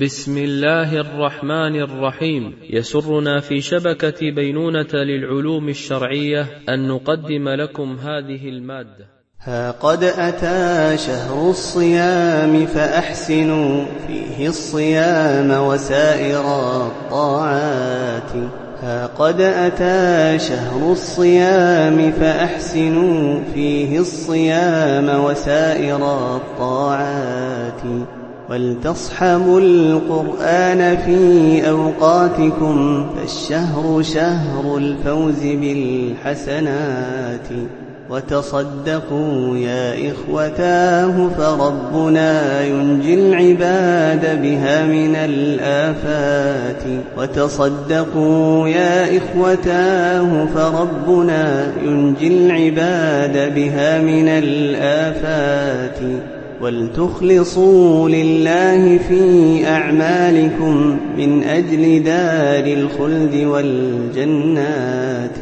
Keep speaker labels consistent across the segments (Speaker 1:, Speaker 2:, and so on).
Speaker 1: بسم الله الرحمن الرحيم. يسرنا في شبكة بينونة للعلوم الشرعية أن نقدم لكم هذه المادة.
Speaker 2: ها قد أتى شهر الصيام فأحسنوا فيه الصيام وسائر الطاعات. ها قد أتى شهر الصيام فأحسنوا فيه الصيام وسائر الطاعات. ولتصحبوا القرآن في أوقاتكم فالشهر شهر الفوز بالحسنات وتصدقوا يا إخوتاه فربنا ينجي العباد بها من الآفات وتصدقوا يا إخوتاه فربنا ينجي العباد بها من الآفات ولتخلصوا لله في أعمالكم من أجل دار الخلد والجنات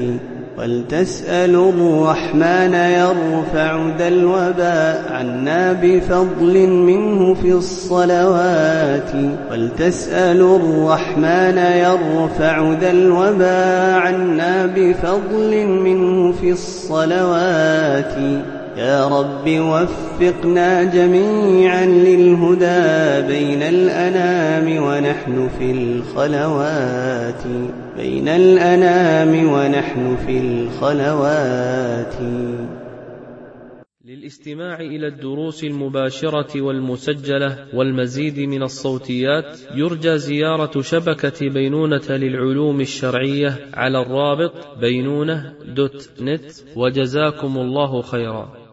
Speaker 2: ولتسألوا الرحمن يرفع ذا الوباء عنا بفضل منه في الصلوات ولتسألوا الرحمن يرفع ذا الوباء عنا بفضل منه في الصلوات يا رب وفقنا جميعا للهدى بين الأنام ونحن في الخلوات. بين الأنام ونحن في الخلوات.
Speaker 1: للاستماع إلى الدروس المباشرة والمسجلة والمزيد من الصوتيات يرجى زيارة شبكة بينونة للعلوم الشرعية على الرابط بينونة دوت نت. وجزاكم الله خيرا.